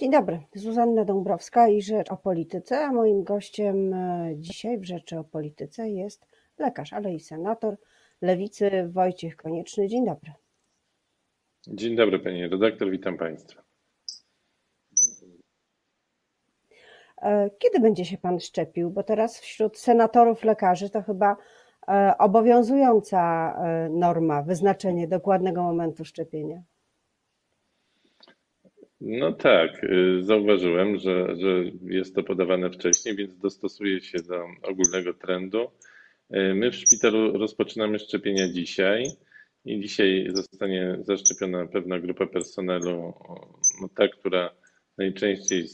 Dzień dobry, Zuzanna Dąbrowska i Rzecz o Polityce, a moim gościem e, dzisiaj w Rzeczy o Polityce jest lekarz, ale i senator Lewicy Wojciech Konieczny. Dzień dobry. Dzień dobry Pani redaktor, witam Państwa. E, kiedy będzie się Pan szczepił? Bo teraz wśród senatorów lekarzy to chyba e, obowiązująca norma, wyznaczenie dokładnego momentu szczepienia. No tak, y, zauważyłem, że, że jest to podawane wcześniej, więc dostosuję się do ogólnego trendu. Y, my w szpitalu rozpoczynamy szczepienia dzisiaj i dzisiaj zostanie zaszczepiona pewna grupa personelu, no ta, która najczęściej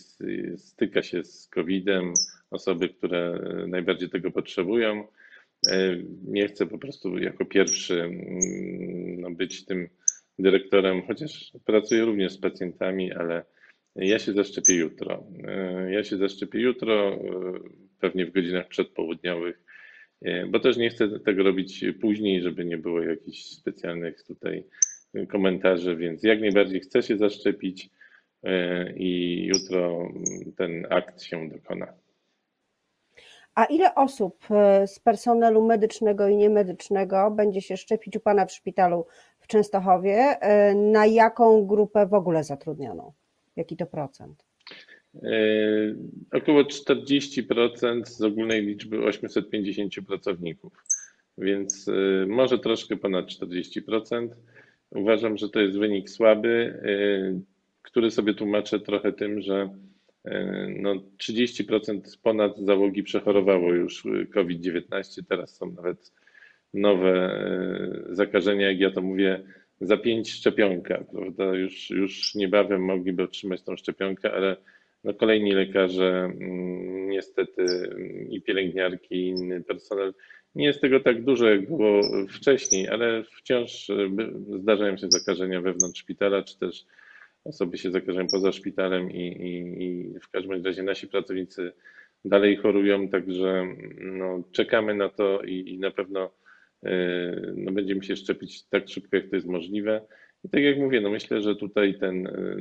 styka się z COVID-em, osoby, które najbardziej tego potrzebują. Y, nie chcę po prostu jako pierwszy mm, no, być tym dyrektorem, chociaż pracuję również z pacjentami, ale ja się zaszczepię jutro. E, ja się zaszczepię jutro, e, pewnie w godzinach przedpołudniowych, e, bo też nie chcę tego robić później, żeby nie było jakichś specjalnych tutaj komentarzy, więc jak najbardziej chcę się zaszczepić i jutro ten akt się dokona. A ile osób z personelu medycznego i niemedycznego będzie się szczepić u Pana w szpitalu w Częstochowie, e, na jaką grupę w ogóle zatrudnioną? Jaki to procent? E, około 40% z ogólnej liczby 850 pracowników, więc e, może troszkę ponad 40%. Uważam, że to jest wynik słaby, który sobie tłumaczę trochę tym, że no 30% ponad załogi przechorowało już COVID-19, teraz są nawet nowe e, zakażenia, jak ja to mówię, za pięć szczepionka, prawda? Już, już niebawem mogliby otrzymać tą szczepionkę, ale no kolejni lekarze, mm, niestety i pielęgniarki, i inny personel, nie jest tego tak dużo, jak było wcześniej, ale wciąż e, zdarzają się zakażenia wewnątrz szpitala, czy też osoby się zakażają poza szpitalem i, i, i w każdym razie nasi pracownicy dalej chorują, także no, czekamy na to i, i na pewno no będziemy się szczepić tak szybko, jak to jest możliwe. I tak jak mówię, no myślę, że tutaj ten e,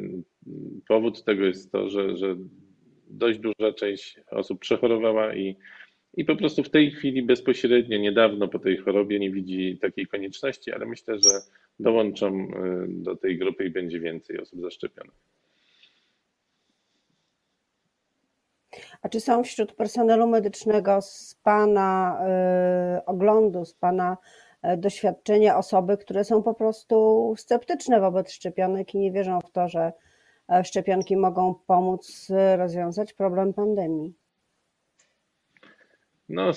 powód tego jest to, że, że dość duża część osób przechorowała i, i po prostu w tej chwili bezpośrednio, niedawno po tej chorobie nie widzi takiej konieczności, ale myślę, że dołączą e, do tej grupy i będzie więcej osób zaszczepionych. A czy są wśród personelu medycznego z Pana y, oglądu, z Pana y, doświadczenia osoby, które są po prostu sceptyczne wobec szczepionek i nie wierzą w to, że e, szczepionki mogą pomóc rozwiązać problem pandemii? No,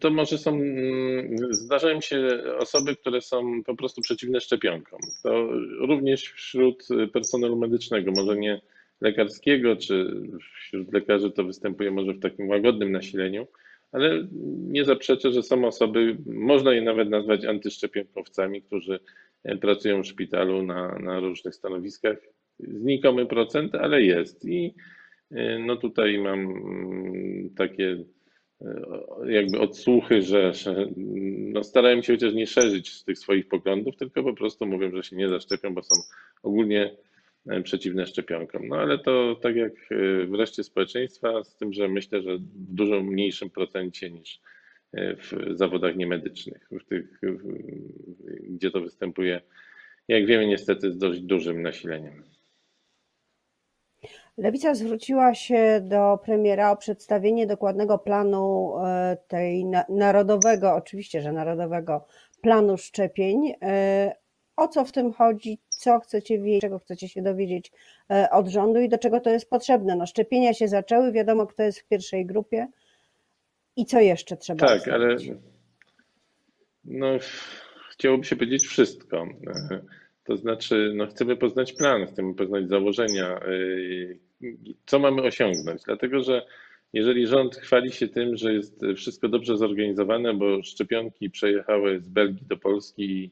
to może są, mm, zdarzają się osoby, które są po prostu przeciwne szczepionkom. To również wśród personelu medycznego, może nie lekarskiego, czy wśród lekarzy to występuje może w takim łagodnym nasileniu, ale nie zaprzeczę, że są osoby, można je nawet nazwać antyszczepionkowcami, którzy pracują w szpitalu na, na różnych stanowiskach. Znikomy procent, ale jest. I e, no tutaj mam mm, takie e, jakby odsłuchy, że, że no starałem się chociaż nie szerzyć tych swoich poglądów, tylko po prostu mówią, że się nie zaszczepią, bo są ogólnie E, przeciwne szczepionkom. No ale to tak jak e, w reszcie społeczeństwa, z tym, że myślę, że w dużo mniejszym procencie niż e, w zawodach niemedycznych, w tych, gdzie to występuje, jak wiemy, niestety z dość dużym nasileniem. Lewica zwróciła się do premiera o przedstawienie dokładnego planu tej narodowego, oczywiście, że narodowego planu szczepień. O co w tym chodzi? co chcecie wiedzieć, czego chcecie się dowiedzieć e, od rządu i do czego to jest potrzebne. No, szczepienia się zaczęły, wiadomo, kto jest w pierwszej grupie i co jeszcze trzeba Tak, ale no, chciałoby się powiedzieć wszystko. To znaczy, no, chcemy poznać plan, chcemy poznać założenia, e, co mamy osiągnąć, dlatego że jeżeli rząd chwali się tym, że jest wszystko dobrze zorganizowane, bo szczepionki przejechały z Belgii do Polski i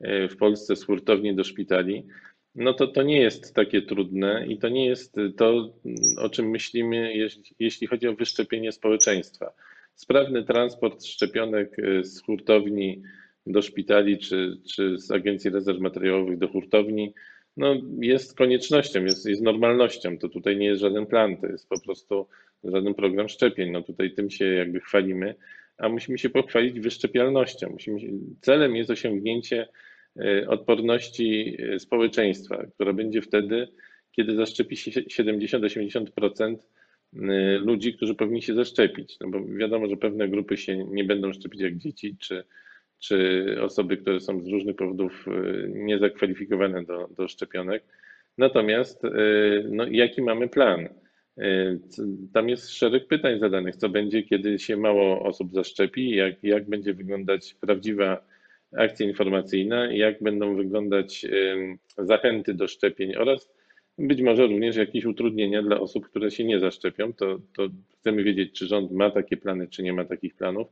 w Polsce z hurtowni do szpitali, no to to nie jest takie trudne i to nie jest to, o czym myślimy, jeśli chodzi o wyszczepienie społeczeństwa. Sprawny transport szczepionek z hurtowni do szpitali czy, czy z Agencji Rezerw Materiałowych do hurtowni, no, jest koniecznością, jest, jest normalnością. To tutaj nie jest żaden plan, to jest po prostu żaden program szczepień. No tutaj tym się jakby chwalimy, a musimy się pochwalić wyszczepialnością. Musimy, celem jest osiągnięcie e, odporności e, społeczeństwa, która będzie wtedy, kiedy zaszczepi się 70-80% e, ludzi, którzy powinni się zaszczepić. No bo wiadomo, że pewne grupy się nie będą szczepić jak dzieci, czy, czy osoby, które są z różnych powodów niezakwalifikowane do, do szczepionek. Natomiast no, jaki mamy plan? Tam jest szereg pytań zadanych, co będzie, kiedy się mało osób zaszczepi, jak, jak będzie wyglądać prawdziwa akcja informacyjna, jak będą wyglądać zachęty do szczepień oraz być może również jakieś utrudnienia dla osób, które się nie zaszczepią. To, to chcemy wiedzieć, czy rząd ma takie plany, czy nie ma takich planów.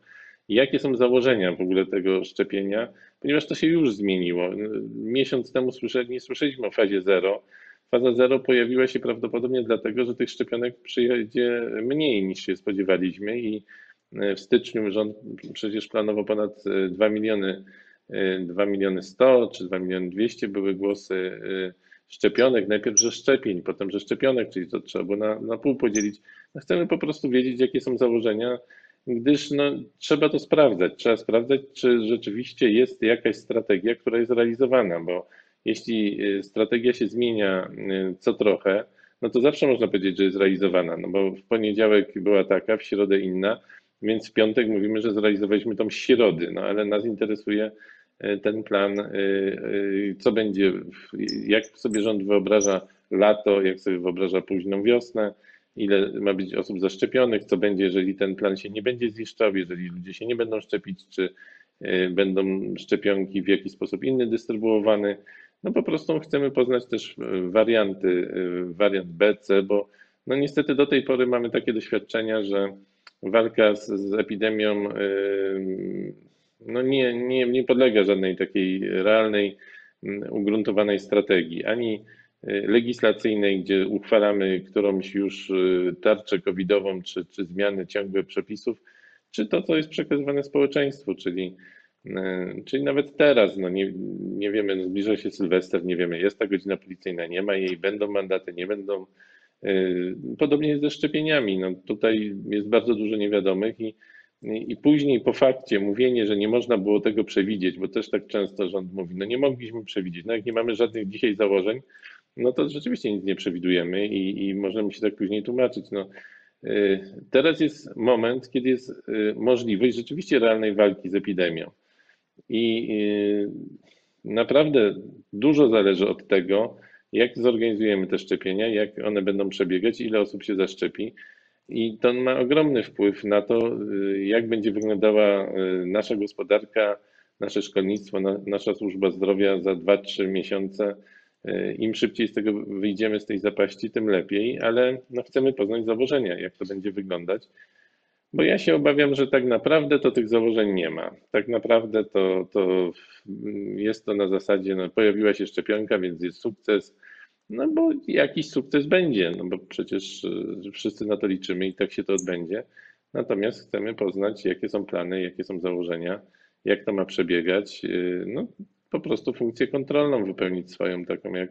I jakie są założenia w ogóle tego szczepienia, ponieważ to się już zmieniło. Miesiąc temu nie słyszeliśmy o fazie zero, Faza zero pojawiła się prawdopodobnie dlatego, że tych szczepionek przyjedzie mniej niż się spodziewaliśmy i e, w styczniu rząd przecież planował ponad 2 e, miliony, 2 e, miliony 100 czy 2 miliony 200 były głosy szczepionek, najpierw że szczepień, potem że szczepionek, czyli to trzeba było na, na pół podzielić. No chcemy po prostu wiedzieć, jakie są założenia, gdyż no, trzeba to sprawdzać. Trzeba sprawdzać, czy rzeczywiście jest jakaś strategia, która jest realizowana, bo jeśli y, strategia się zmienia y, co trochę, no to zawsze można powiedzieć, że jest realizowana, no bo w poniedziałek była taka, w środę inna, więc w piątek mówimy, że zrealizowaliśmy tą środy, no ale nas interesuje y, ten plan, co będzie, jak sobie rząd wyobraża lato, jak sobie wyobraża późną wiosnę, ile ma być osób zaszczepionych, co będzie, jeżeli ten plan się nie będzie ziszczał, jeżeli ludzie się nie będą szczepić, czy będą szczepionki w jakiś sposób inny dystrybuowane. No po prostu chcemy poznać też e, warianty, e, wariant B, C, bo no niestety do tej pory mamy takie doświadczenia, że walka z, z epidemią e, no nie, nie, nie podlega żadnej takiej realnej, ugruntowanej strategii, ani legislacyjnej, gdzie uchwalamy którąś już tarczę covidową, czy, czy zmiany ciągłe przepisów, czy to, co jest przekazywane społeczeństwu, czyli E, czyli nawet teraz, no nie, nie wiemy, no zbliża się Sylwester, nie wiemy, jest ta godzina policyjna, nie ma jej, będą mandaty, nie będą. Podobnie jest ze szczepieniami. No tutaj jest bardzo dużo niewiadomych i, i później po fakcie mówienie, że nie można było tego przewidzieć, bo też tak często rząd mówi, no nie mogliśmy przewidzieć. No jak nie mamy żadnych dzisiaj założeń, no to rzeczywiście nic nie przewidujemy i, i możemy się tak później tłumaczyć. No, e, teraz jest moment, kiedy jest możliwość rzeczywiście realnej walki z epidemią. I y, naprawdę dużo zależy od tego, jak zorganizujemy te szczepienia, jak one będą przebiegać, ile osób się zaszczepi. I to ma ogromny wpływ na to, y, jak będzie wyglądała y, nasza gospodarka, nasze szkolnictwo, nasza służba zdrowia za 2-3 miesiące. Im szybciej z tego wyjdziemy, z tej zapaści, tym lepiej, ale no chcemy poznać założenia, jak to będzie wyglądać. Bo ja się obawiam, że tak naprawdę to tych założeń nie ma. Tak naprawdę to, to jest to na zasadzie, no, pojawiła się szczepionka, więc jest sukces. No bo jakiś sukces będzie, no bo przecież y, wszyscy na to liczymy i tak się to odbędzie. Natomiast chcemy poznać, jakie są plany, jakie są założenia, jak to ma przebiegać. Y, no, po prostu funkcję kontrolną wypełnić swoją, taką jak,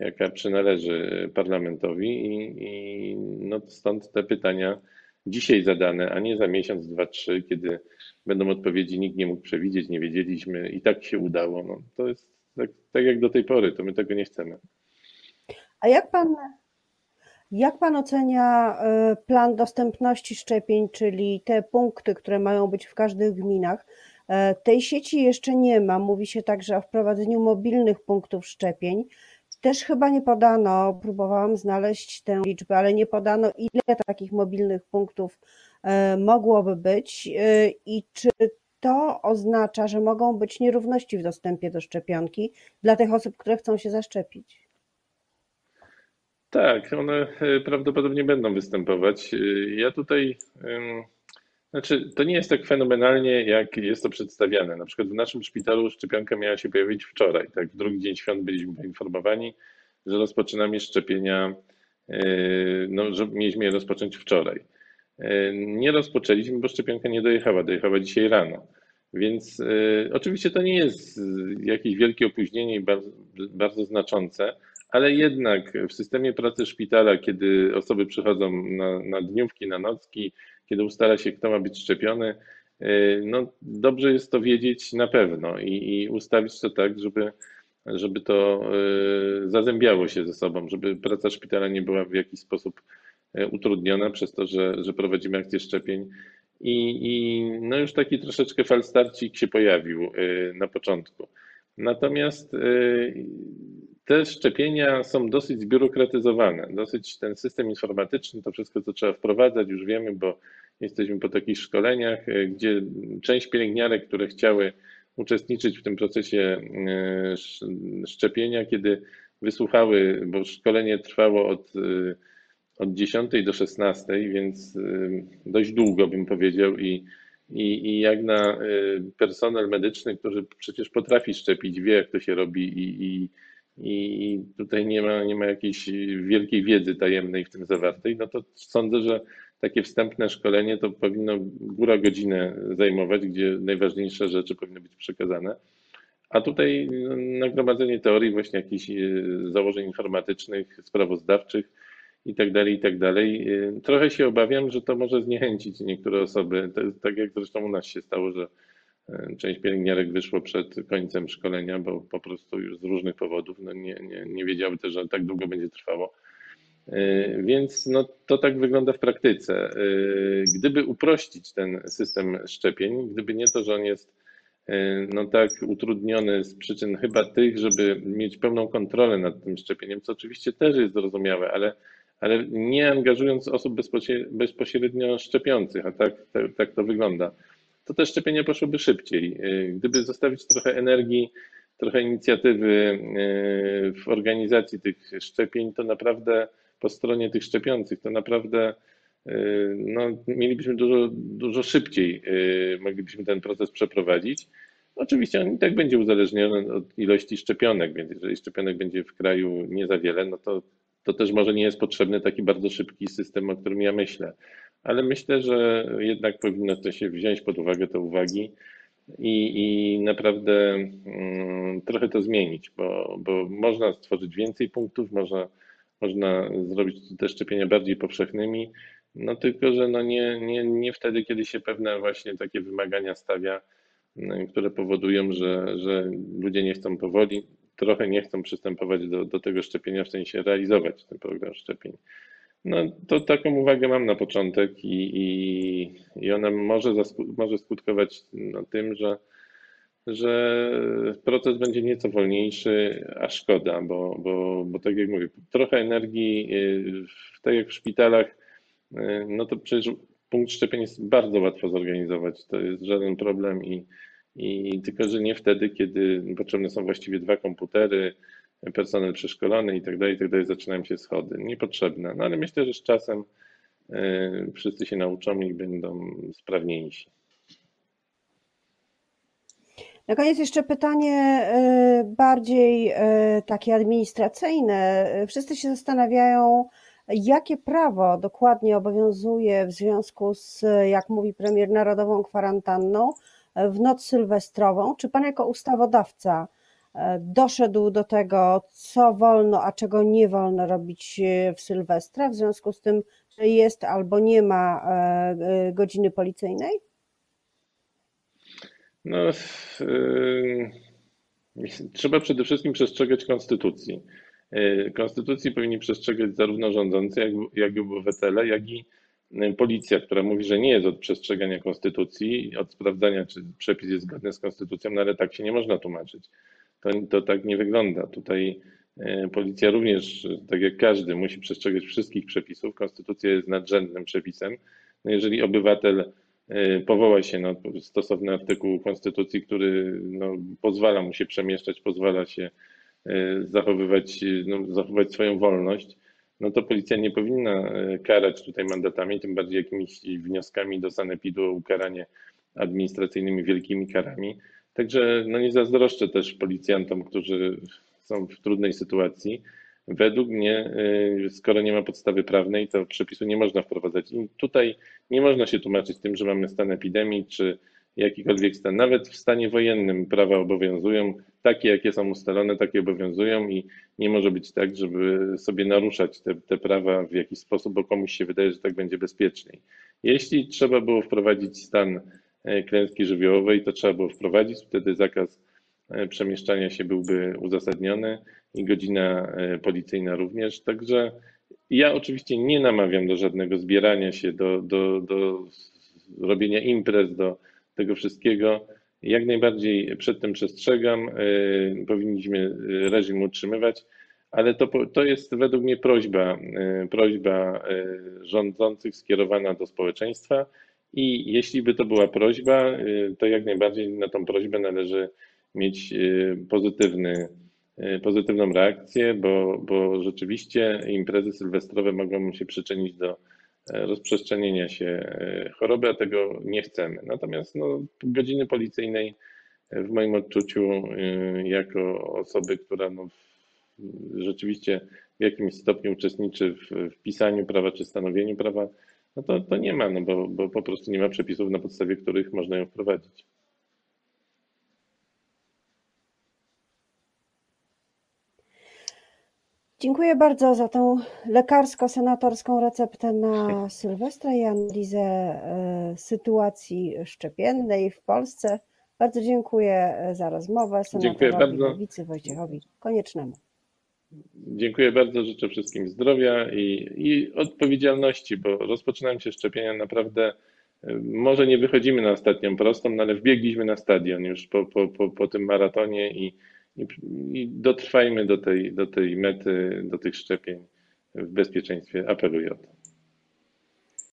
jaka przynależy parlamentowi i, i no stąd te pytania dzisiaj zadane, a nie za miesiąc, dwa, trzy, kiedy będą odpowiedzi, nikt nie mógł przewidzieć, nie wiedzieliśmy i tak się udało. No, to jest tak, tak jak do tej pory, to my tego nie chcemy. A jak pan, jak pan ocenia y, plan dostępności szczepień, czyli te punkty, które mają być w każdych gminach? E, tej sieci jeszcze nie ma. Mówi się także o wprowadzeniu mobilnych punktów szczepień. Też chyba nie podano, próbowałam znaleźć tę liczbę, ale nie podano, ile takich mobilnych punktów e, mogłoby być e, i czy to oznacza, że mogą być nierówności w dostępie do szczepionki dla tych osób, które chcą się zaszczepić. Tak, one e, prawdopodobnie będą występować. Ja tutaj znaczy, to nie jest tak fenomenalnie, jak jest to przedstawiane. Na przykład w naszym szpitalu szczepionka miała się pojawić wczoraj. Tak, w drugi dzień świąt byliśmy poinformowani, że rozpoczynamy szczepienia, e, no, że mieliśmy je rozpocząć wczoraj. E, nie rozpoczęliśmy, bo szczepionka nie dojechała, dojechała dzisiaj rano. Więc y, oczywiście to nie jest jakieś wielkie opóźnienie bardzo, bardzo znaczące, ale jednak w systemie pracy szpitala, kiedy osoby przychodzą na, na dniówki, na nocki, kiedy ustala się, kto ma być szczepiony, y, no dobrze jest to wiedzieć na pewno i, i ustawić to tak, żeby, żeby to y, zazębiało się ze sobą, żeby praca szpitala nie była w jakiś sposób y, utrudniona przez to, że, że prowadzimy akcję szczepień. I, I no już taki troszeczkę falstarcik się pojawił na początku. Natomiast te szczepienia są dosyć zbiurokratyzowane, dosyć ten system informatyczny, to wszystko, co trzeba wprowadzać, już wiemy, bo jesteśmy po takich szkoleniach, e, gdzie część pielęgniarek, które chciały uczestniczyć w tym procesie e, szczepienia, kiedy wysłuchały, bo szkolenie trwało od, od 10 do 16, więc dość długo bym powiedział i, i, i jak na personel medyczny, który przecież potrafi szczepić, wie jak to się robi i, i i tutaj nie ma, nie ma jakiejś wielkiej wiedzy tajemnej w tym zawartej, no to sądzę, że takie wstępne szkolenie to powinno góra godzinę zajmować, gdzie najważniejsze rzeczy powinny być przekazane. A tutaj no, nagromadzenie teorii, właśnie jakichś e, założeń informatycznych, sprawozdawczych i tak dalej, i tak dalej. E, trochę się obawiam, że to może zniechęcić niektóre osoby. Tak jak zresztą u nas się stało, że E, część pielęgniarek wyszło przed końcem szkolenia, bo po prostu już z różnych powodów no nie, nie, nie wiedziały też, że tak długo będzie trwało. E, więc no, to tak wygląda w praktyce. Gdyby uprościć ten system szczepień, gdyby nie to, że on jest no tak utrudniony z przyczyn chyba tych, żeby mieć pełną kontrolę nad tym szczepieniem, co oczywiście też jest zrozumiałe, ale, ale nie angażując osób bezpośrednio szczepiących, a tak, tak, tak to wygląda to te szczepienia poszłyby szybciej. Y, gdyby zostawić trochę energii, trochę inicjatywy y, w organizacji tych szczepień, to naprawdę po stronie tych szczepiących, to naprawdę y, no, mielibyśmy dużo, dużo szybciej, moglibyśmy ten proces przeprowadzić. Oczywiście on i tak będzie uzależniony od ilości szczepionek, więc jeżeli szczepionek będzie w kraju nie za wiele, no to, to też może nie jest potrzebny taki bardzo szybki system, o którym ja myślę. Ale myślę, że jednak powinno to się wziąć pod uwagę te uwagi i, i naprawdę mm, trochę to zmienić, bo, bo można stworzyć więcej punktów, można, można zrobić te szczepienia bardziej powszechnymi, no tylko, że no nie, nie, nie wtedy, kiedy się pewne właśnie takie wymagania stawia, mm, które powodują, że, że ludzie nie chcą powoli, trochę nie chcą przystępować do, do tego szczepienia, w sensie realizować ten program szczepień. No to taką uwagę mam na początek i, i, i ona może, może skutkować no, tym, że, że proces będzie nieco wolniejszy, a szkoda, bo, bo, bo tak jak mówię, trochę energii, y, tak jak w szpitalach, y, no to przecież punkt szczepień jest bardzo łatwo zorganizować, to jest żaden problem i, i tylko, że nie wtedy, kiedy potrzebne są właściwie dwa komputery, personel przeszkolony i tak dalej, i tak dalej, zaczynają się schody. Niepotrzebne. No ale myślę, że z czasem e, wszyscy się nauczą i będą sprawniejsi. Na koniec jeszcze pytanie e, bardziej e, takie administracyjne. Wszyscy się zastanawiają, jakie prawo dokładnie obowiązuje w związku z, jak mówi premier, narodową kwarantanną w noc sylwestrową. Czy pan jako ustawodawca E, doszedł do tego, co wolno, a czego nie wolno robić e, w Sylwestra, w związku z tym, że jest albo nie ma e, godziny policyjnej? No, trzeba przede wszystkim przestrzegać konstytucji. Konstytucji powinni przestrzegać zarówno rządzący, jak, jak i obywatele, jak i policja, która mówi, że nie jest od przestrzegania konstytucji, od sprawdzania, czy przepis jest zgodny z konstytucją, no ale tak się nie można tłumaczyć to, to tak nie wygląda. Tutaj e, policja również, tak jak każdy, musi przestrzegać wszystkich przepisów. Konstytucja jest nadrzędnym przepisem. No jeżeli obywatel e, powoła się na stosowny artykuł Konstytucji, który no, pozwala mu się przemieszczać, pozwala się e, zachowywać, no, swoją wolność, no to policja nie powinna karać tutaj mandatami, tym bardziej jakimiś wnioskami do sanepidu o ukaranie administracyjnymi wielkimi karami. Także no nie zazdroszczę też policjantom, którzy są w trudnej sytuacji. Według mnie, y, skoro nie ma podstawy prawnej, to przepisu nie można wprowadzać. I tutaj nie można się tłumaczyć tym, że mamy stan epidemii, czy jakikolwiek stan. Nawet w stanie wojennym prawa obowiązują, takie jakie są ustalone, takie obowiązują i nie może być tak, żeby sobie naruszać te, te prawa w jakiś sposób, bo komuś się wydaje, że tak będzie bezpieczniej. Jeśli trzeba było wprowadzić stan e, klęski żywiołowej, to trzeba było wprowadzić, wtedy zakaz e, przemieszczania się byłby uzasadniony i godzina e, policyjna również. Także ja oczywiście nie namawiam do żadnego zbierania się, do, do, do robienia imprez, do tego wszystkiego. Jak najbardziej przed tym przestrzegam. E, powinniśmy reżim utrzymywać, ale to, to jest według mnie prośba, e, prośba rządzących skierowana do społeczeństwa. I jeśli by to była prośba, to jak najbardziej na tą prośbę należy mieć pozytywny Y, pozytywną reakcję, bo, bo rzeczywiście imprezy sylwestrowe mogą się przyczynić do rozprzestrzenienia się e, choroby, a tego nie chcemy. Natomiast no, godziny policyjnej e, w moim odczuciu, jako osoby, która no, rzeczywiście w jakimś stopniu uczestniczy w, w pisaniu prawa czy stanowieniu prawa, no to, to nie ma, no bo, bo po prostu nie ma przepisów, na podstawie których można ją wprowadzić. Dziękuję bardzo za tę lekarsko-senatorską receptę na Sylwestra i analizę e, sytuacji szczepiennej w Polsce. Bardzo dziękuję e, za rozmowę senatorowi bardzo. Lewicy Wojciechowi Koniecznemu. Dziękuję bardzo, życzę wszystkim zdrowia i, i odpowiedzialności, bo rozpoczynają się szczepienia naprawdę. E, może nie wychodzimy na ostatnią prostą, no ale wbiegliśmy na stadion już po, po, po, po tym maratonie i i, i dotrwajmy do tej, do tej mety, do tych szczepień w bezpieczeństwie. Apeluję o to.